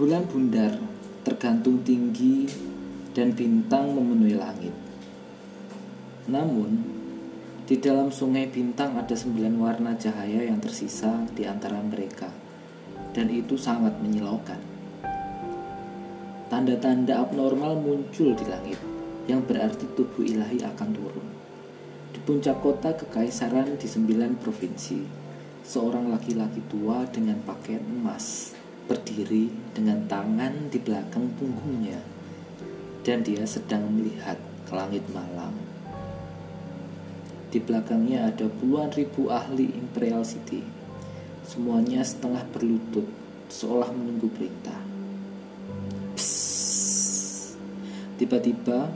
Bulan bundar tergantung tinggi dan bintang memenuhi langit. Namun, di dalam sungai bintang ada sembilan warna cahaya yang tersisa di antara mereka, dan itu sangat menyilaukan. Tanda-tanda abnormal muncul di langit, yang berarti tubuh ilahi akan turun. Di puncak kota kekaisaran di sembilan provinsi, seorang laki-laki tua dengan pakaian emas berdiri dengan tangan di belakang punggungnya, dan dia sedang melihat ke langit malam di belakangnya ada puluhan ribu ahli Imperial City. Semuanya setengah berlutut, seolah menunggu perintah. Tiba-tiba,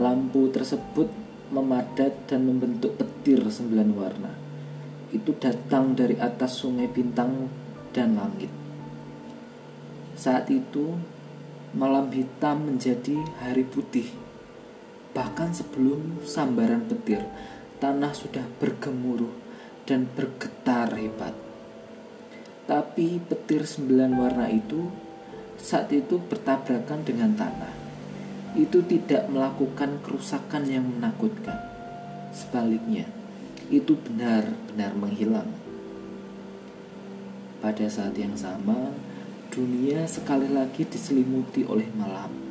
lampu tersebut memadat dan membentuk petir sembilan warna. Itu datang dari atas sungai bintang dan langit. Saat itu, malam hitam menjadi hari putih Bahkan sebelum sambaran petir, tanah sudah bergemuruh dan bergetar hebat. Tapi petir sembilan warna itu saat itu bertabrakan dengan tanah. Itu tidak melakukan kerusakan yang menakutkan. Sebaliknya, itu benar-benar menghilang. Pada saat yang sama, dunia sekali lagi diselimuti oleh malam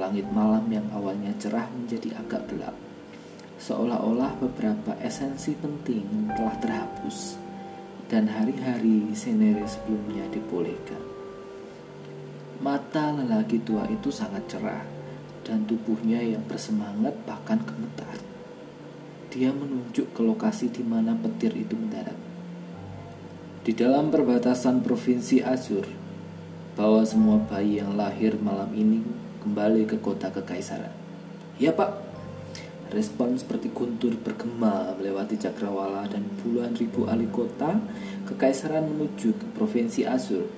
Langit malam yang awalnya cerah menjadi agak gelap. Seolah-olah beberapa esensi penting telah terhapus dan hari-hari senere sebelumnya dipulihkan. Mata lelaki tua itu sangat cerah dan tubuhnya yang bersemangat bahkan gemetar. Dia menunjuk ke lokasi di mana petir itu mendarat. Di dalam perbatasan provinsi Azur, bahwa semua bayi yang lahir malam ini kembali ke kota kekaisaran. Ya pak, respon seperti guntur bergema melewati cakrawala dan puluhan ribu ahli kota kekaisaran menuju ke provinsi Asur.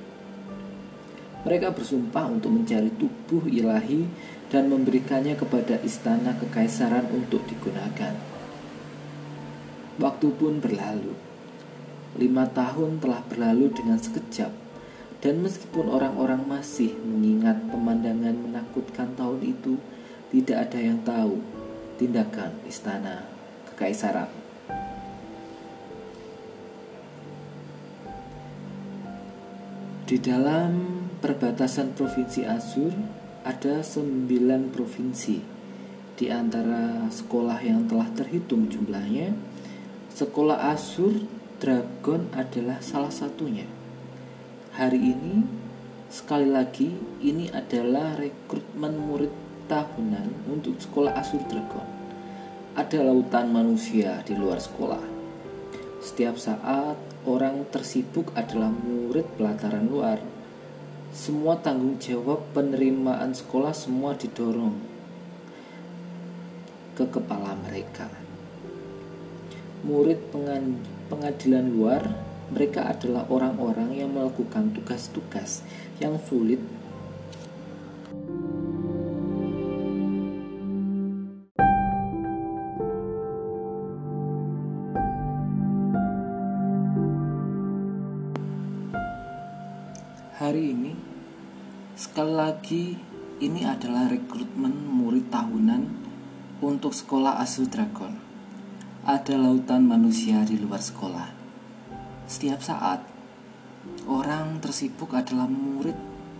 Mereka bersumpah untuk mencari tubuh ilahi dan memberikannya kepada istana kekaisaran untuk digunakan. Waktu pun berlalu. Lima tahun telah berlalu dengan sekejap dan meskipun orang-orang masih mengingat pemandangan menakutkan tahun itu, tidak ada yang tahu tindakan istana kekaisaran. Di dalam perbatasan provinsi Azur ada sembilan provinsi. Di antara sekolah yang telah terhitung jumlahnya, sekolah Azur Dragon adalah salah satunya hari ini sekali lagi ini adalah rekrutmen murid tahunan untuk sekolah Asur Dragon. Ada lautan manusia di luar sekolah. Setiap saat orang tersibuk adalah murid pelataran luar. Semua tanggung jawab penerimaan sekolah semua didorong ke kepala mereka. Murid pengadilan luar mereka adalah orang-orang yang melakukan tugas-tugas yang sulit Hari ini, sekali lagi, ini adalah rekrutmen murid tahunan untuk sekolah Asu Dragon. Ada lautan manusia di luar sekolah setiap saat, orang tersibuk adalah murid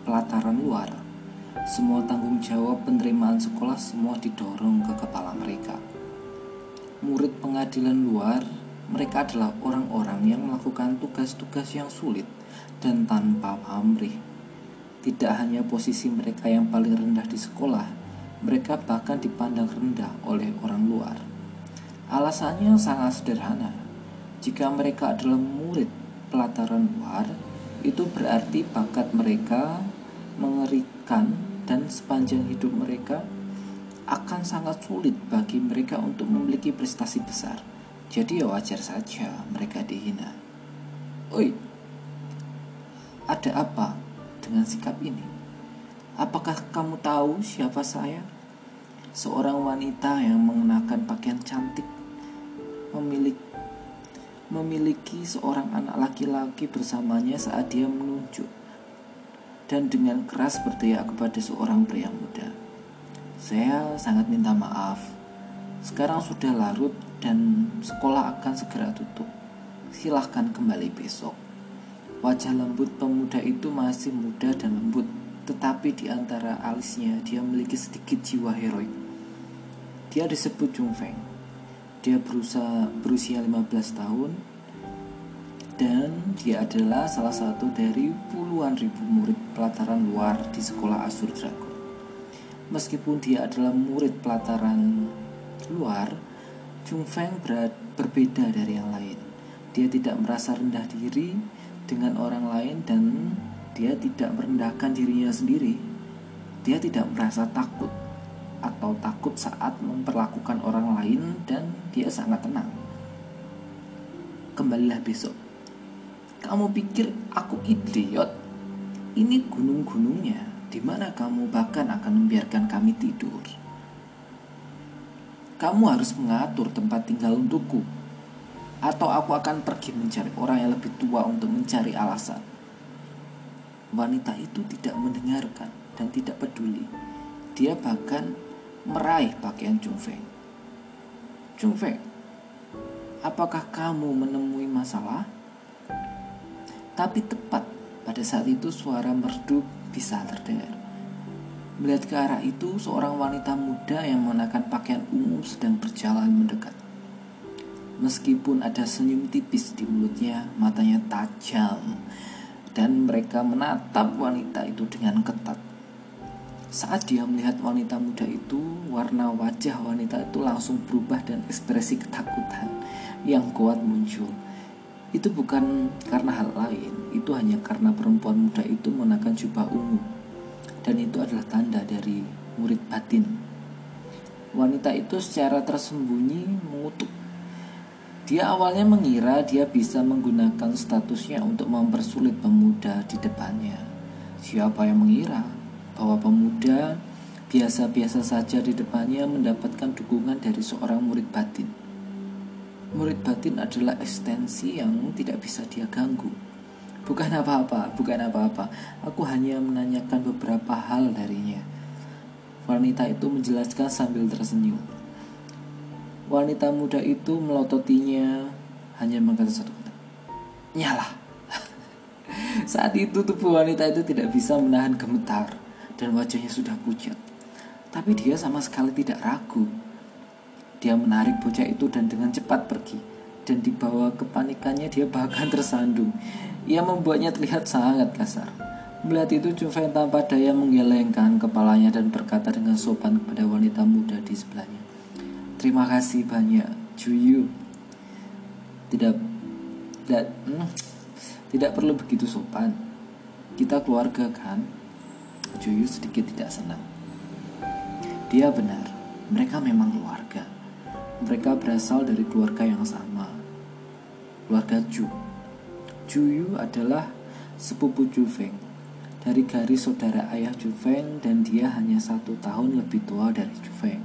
pelataran luar. Semua tanggung jawab penerimaan sekolah semua didorong ke kepala mereka. Murid pengadilan luar, mereka adalah orang-orang yang melakukan tugas-tugas yang sulit dan tanpa pamrih. Tidak hanya posisi mereka yang paling rendah di sekolah, mereka bahkan dipandang rendah oleh orang luar. Alasannya sangat sederhana jika mereka adalah murid pelataran luar, itu berarti bakat mereka mengerikan dan sepanjang hidup mereka akan sangat sulit bagi mereka untuk memiliki prestasi besar. Jadi ya wajar saja mereka dihina. Oi, ada apa dengan sikap ini? Apakah kamu tahu siapa saya? Seorang wanita yang mengenakan pakaian cantik, memiliki memiliki seorang anak laki-laki bersamanya saat dia menunjuk dan dengan keras berteriak kepada seorang pria muda. Saya sangat minta maaf. Sekarang sudah larut dan sekolah akan segera tutup. Silahkan kembali besok. Wajah lembut pemuda itu masih muda dan lembut, tetapi di antara alisnya dia memiliki sedikit jiwa heroik. Dia disebut Jung Feng. Dia berusaha, berusia 15 tahun dan dia adalah salah satu dari puluhan ribu murid pelataran luar di sekolah Asur Dragon. Meskipun dia adalah murid pelataran luar, Jung Feng ber berbeda dari yang lain. Dia tidak merasa rendah diri dengan orang lain dan dia tidak merendahkan dirinya sendiri. Dia tidak merasa takut atau takut saat memperlakukan orang lain dan dia sangat tenang. Kembalilah besok kamu pikir aku idiot? Ini gunung-gunungnya. Di mana kamu bahkan akan membiarkan kami tidur? Kamu harus mengatur tempat tinggal untukku. Atau aku akan pergi mencari orang yang lebih tua untuk mencari alasan. Wanita itu tidak mendengarkan dan tidak peduli. Dia bahkan meraih pakaian Chung Feng. Chung Feng, apakah kamu menemui masalah? Tapi tepat pada saat itu suara merdu bisa terdengar. Melihat ke arah itu, seorang wanita muda yang mengenakan pakaian ungu sedang berjalan mendekat. Meskipun ada senyum tipis di mulutnya, matanya tajam, dan mereka menatap wanita itu dengan ketat. Saat dia melihat wanita muda itu, warna wajah wanita itu langsung berubah dan ekspresi ketakutan yang kuat muncul. Itu bukan karena hal lain, itu hanya karena perempuan muda itu mengenakan jubah ungu. Dan itu adalah tanda dari murid batin. Wanita itu secara tersembunyi mengutuk. Dia awalnya mengira dia bisa menggunakan statusnya untuk mempersulit pemuda di depannya. Siapa yang mengira bahwa pemuda biasa-biasa saja di depannya mendapatkan dukungan dari seorang murid batin? murid batin adalah ekstensi yang tidak bisa dia ganggu. Bukan apa-apa, bukan apa-apa. Aku hanya menanyakan beberapa hal darinya. Wanita itu menjelaskan sambil tersenyum. Wanita muda itu melototinya hanya mengatakan satu kata. Nyala. Saat itu tubuh wanita itu tidak bisa menahan gemetar dan wajahnya sudah pucat. Tapi dia sama sekali tidak ragu dia menarik bocah itu dan dengan cepat pergi. Dan dibawa kepanikannya dia bahkan tersandung. Ia membuatnya terlihat sangat kasar. Melihat itu Juven tanpa daya menggelengkan kepalanya dan berkata dengan sopan kepada wanita muda di sebelahnya. Terima kasih banyak, Juyu. Tidak, tidak, hmm, tidak perlu begitu sopan. Kita keluarga kan? Juyu sedikit tidak senang. Dia benar, mereka memang keluarga. Mereka berasal dari keluarga yang sama, keluarga Ju. Juyu adalah sepupu Ju Feng dari garis saudara ayah Ju Feng dan dia hanya satu tahun lebih tua dari Ju Feng.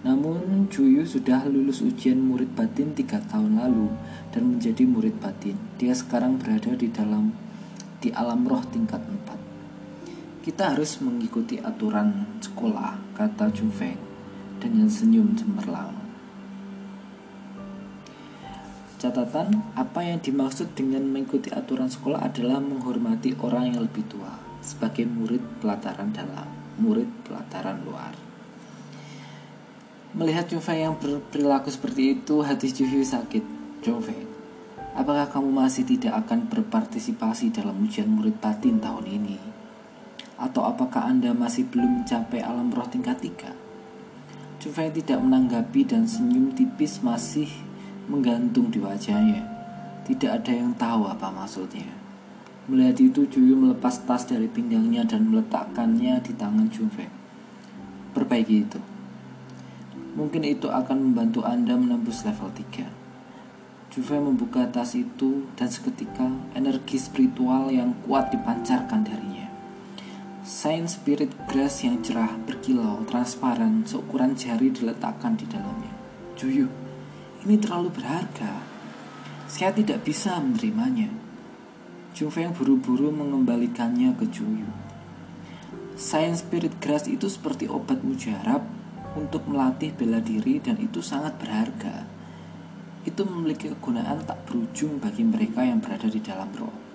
Namun Juyu sudah lulus ujian murid batin tiga tahun lalu dan menjadi murid batin. Dia sekarang berada di dalam di alam roh tingkat 4. Kita harus mengikuti aturan sekolah, kata Ju Feng dengan senyum cemerlang. Catatan, apa yang dimaksud dengan mengikuti aturan sekolah adalah menghormati orang yang lebih tua sebagai murid pelataran dalam, murid pelataran luar. Melihat Juve yang berperilaku seperti itu, hati Juve sakit. Juve, apakah kamu masih tidak akan berpartisipasi dalam ujian murid batin tahun ini? Atau apakah Anda masih belum mencapai alam roh tingkat 3? Juve tidak menanggapi dan senyum tipis masih menggantung di wajahnya. Tidak ada yang tahu apa maksudnya. Melihat itu, Juyu melepas tas dari pinggangnya dan meletakkannya di tangan Junfeng. Perbaiki itu. Mungkin itu akan membantu Anda menembus level 3. Juve membuka tas itu dan seketika energi spiritual yang kuat dipancarkan darinya. Saint Spirit Grass yang cerah, berkilau, transparan, seukuran jari diletakkan di dalamnya. Juyu, ini terlalu berharga. Saya tidak bisa menerimanya. Jung Feng buru-buru mengembalikannya ke Juyu. Science Spirit Grass itu seperti obat mujarab untuk melatih bela diri dan itu sangat berharga. Itu memiliki kegunaan tak berujung bagi mereka yang berada di dalam roh.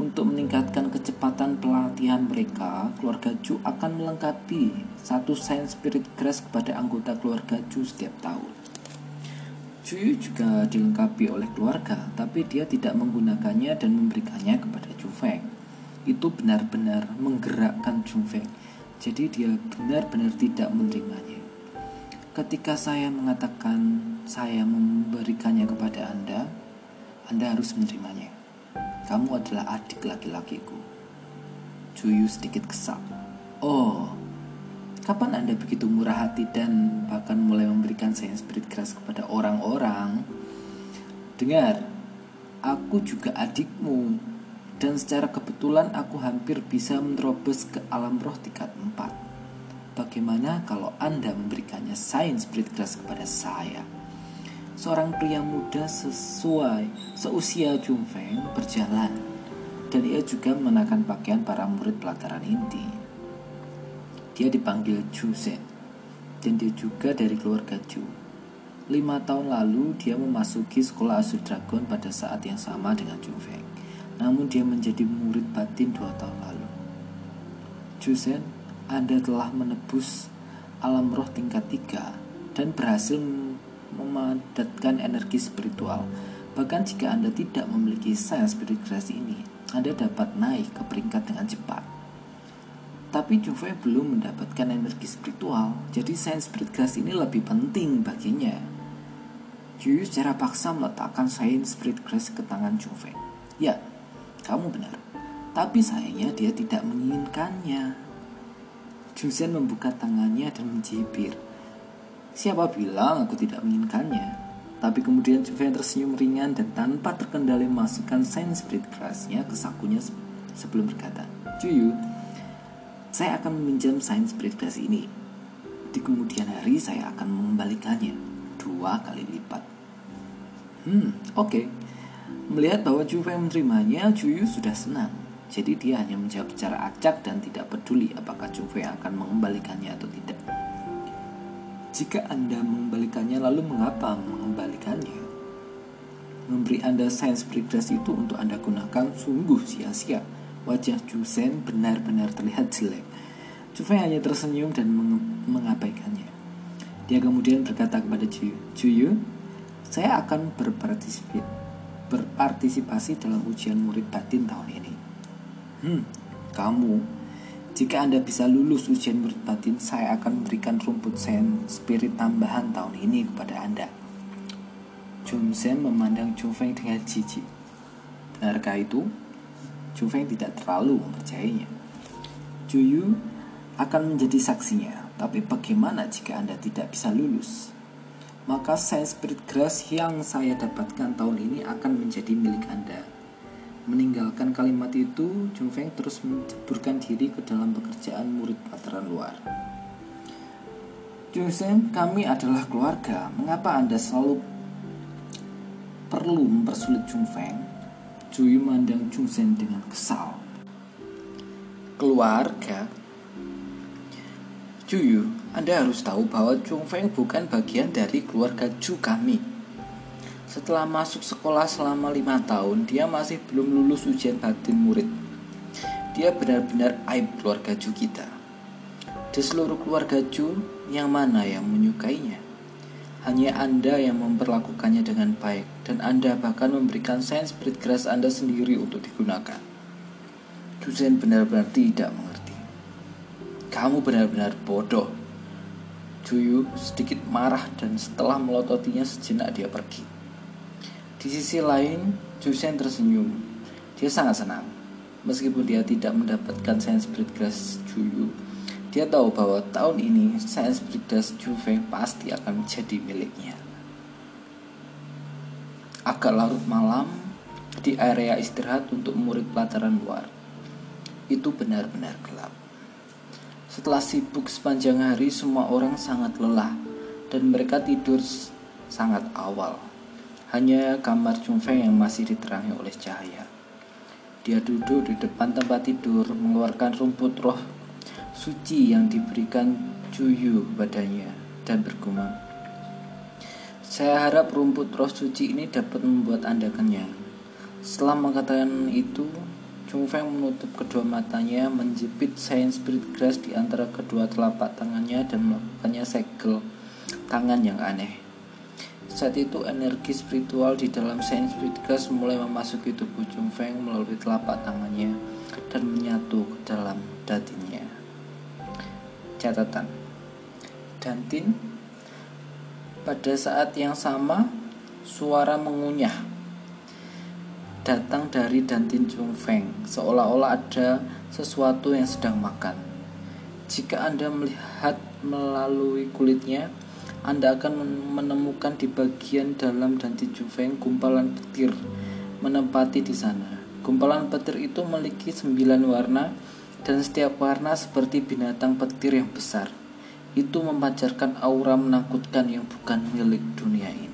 Untuk meningkatkan kecepatan pelatihan mereka, keluarga Ju akan melengkapi satu Science Spirit Grass kepada anggota keluarga Ju setiap tahun. Ju juga dilengkapi oleh keluarga, tapi dia tidak menggunakannya dan memberikannya kepada Ju Feng. Itu benar-benar menggerakkan Ju Feng jadi dia benar-benar tidak menerimanya. Ketika saya mengatakan saya memberikannya kepada Anda, Anda harus menerimanya. Kamu adalah adik laki-lakiku. Juyu sedikit kesal. Oh, kapan Anda begitu murah hati dan bahkan mulai memberikan saya spirit keras kepada orang-orang? Dengar, aku juga adikmu dan secara kebetulan aku hampir bisa menerobos ke alam roh tingkat 4. Bagaimana kalau Anda memberikannya sains spirit grass kepada saya? Seorang pria muda sesuai seusia Jung Feng berjalan dan ia juga mengenakan pakaian para murid pelataran inti. Dia dipanggil Ju Zhen dan dia juga dari keluarga Ju. Lima tahun lalu dia memasuki sekolah Asur Dragon pada saat yang sama dengan Jung Feng namun dia menjadi murid batin dua tahun lalu. Jusen, Anda telah menebus alam roh tingkat tiga dan berhasil memadatkan energi spiritual. Bahkan jika Anda tidak memiliki sains spiritual ini, Anda dapat naik ke peringkat dengan cepat. Tapi Juve belum mendapatkan energi spiritual, jadi sains spiritual ini lebih penting baginya. Juyu secara paksa meletakkan sains spiritual ke tangan Juve. Ya, kamu benar. Tapi sayangnya dia tidak menginginkannya. Jusen membuka tangannya dan mencibir. Siapa bilang aku tidak menginginkannya? Tapi kemudian Juven tersenyum ringan dan tanpa terkendali masukkan sains spirit kerasnya ke sakunya sebelum berkata, Juyu, saya akan meminjam sains keras ini. Di kemudian hari saya akan mengembalikannya dua kali lipat. Hmm, oke. Okay. Melihat bahwa Juve menerimanya, Juyu sudah senang. Jadi dia hanya menjawab secara acak dan tidak peduli apakah Juve akan mengembalikannya atau tidak. Jika Anda mengembalikannya, lalu mengapa mengembalikannya? Memberi Anda sains progress itu untuk Anda gunakan sungguh sia-sia. Wajah Jusen benar-benar terlihat jelek. Juve hanya tersenyum dan meng mengabaikannya. Dia kemudian berkata kepada Juyu, Juyu, saya akan berpartisipasi berpartisipasi dalam ujian murid batin tahun ini. Hmm, kamu, jika Anda bisa lulus ujian murid batin, saya akan memberikan rumput sen spirit tambahan tahun ini kepada Anda. Jun Sen memandang Jung Feng dengan jijik. Benarkah itu? Jung Feng tidak terlalu mempercayainya. Juyu akan menjadi saksinya, tapi bagaimana jika Anda tidak bisa lulus? maka saya spirit grass yang saya dapatkan tahun ini akan menjadi milik Anda. Meninggalkan kalimat itu, Jung Feng terus menceburkan diri ke dalam pekerjaan murid pelajaran luar. Jung Sen, kami adalah keluarga. Mengapa Anda selalu perlu mempersulit Jung Feng? Yu mandang Jung Sen dengan kesal. Keluarga? Juyu, anda harus tahu bahwa Chung Feng bukan bagian dari keluarga Ju kami. Setelah masuk sekolah selama lima tahun, dia masih belum lulus ujian batin murid. Dia benar-benar aib keluarga Ju kita. Di seluruh keluarga Ju, yang mana yang menyukainya? Hanya Anda yang memperlakukannya dengan baik, dan Anda bahkan memberikan sains spirit grass Anda sendiri untuk digunakan. Jusen benar-benar tidak mengerti. Kamu benar-benar bodoh, Juyu sedikit marah dan setelah melototinya sejenak dia pergi. Di sisi lain, Jusen tersenyum. Dia sangat senang. Meskipun dia tidak mendapatkan Science Spirit Grass Juyu, dia tahu bahwa tahun ini Science Spirit Grass Feng pasti akan menjadi miliknya. Agak larut malam di area istirahat untuk murid pelajaran luar. Itu benar-benar gelap. Setelah sibuk sepanjang hari, semua orang sangat lelah dan mereka tidur sangat awal. Hanya kamar Chung Feng yang masih diterangi oleh cahaya. Dia duduk di depan tempat tidur, mengeluarkan rumput roh suci yang diberikan Juyu padanya dan bergumam. Saya harap rumput roh suci ini dapat membuat Anda kenyang. Setelah mengatakan itu, Chung Feng menutup kedua matanya, menjepit Saint Spirit Grass di antara kedua telapak tangannya dan melakukannya segel tangan yang aneh. Saat itu energi spiritual di dalam Saint Spirit Gas mulai memasuki tubuh Chung Feng melalui telapak tangannya dan menyatu ke dalam datinya. Catatan Dantin Pada saat yang sama Suara mengunyah Datang dari Dantin Chung Feng Seolah-olah ada sesuatu yang sedang makan Jika Anda melihat melalui kulitnya anda akan menemukan di bagian dalam dan di juveng gumpalan petir menempati di sana. Gumpalan petir itu memiliki sembilan warna dan setiap warna seperti binatang petir yang besar. Itu memancarkan aura menakutkan yang bukan milik dunia ini.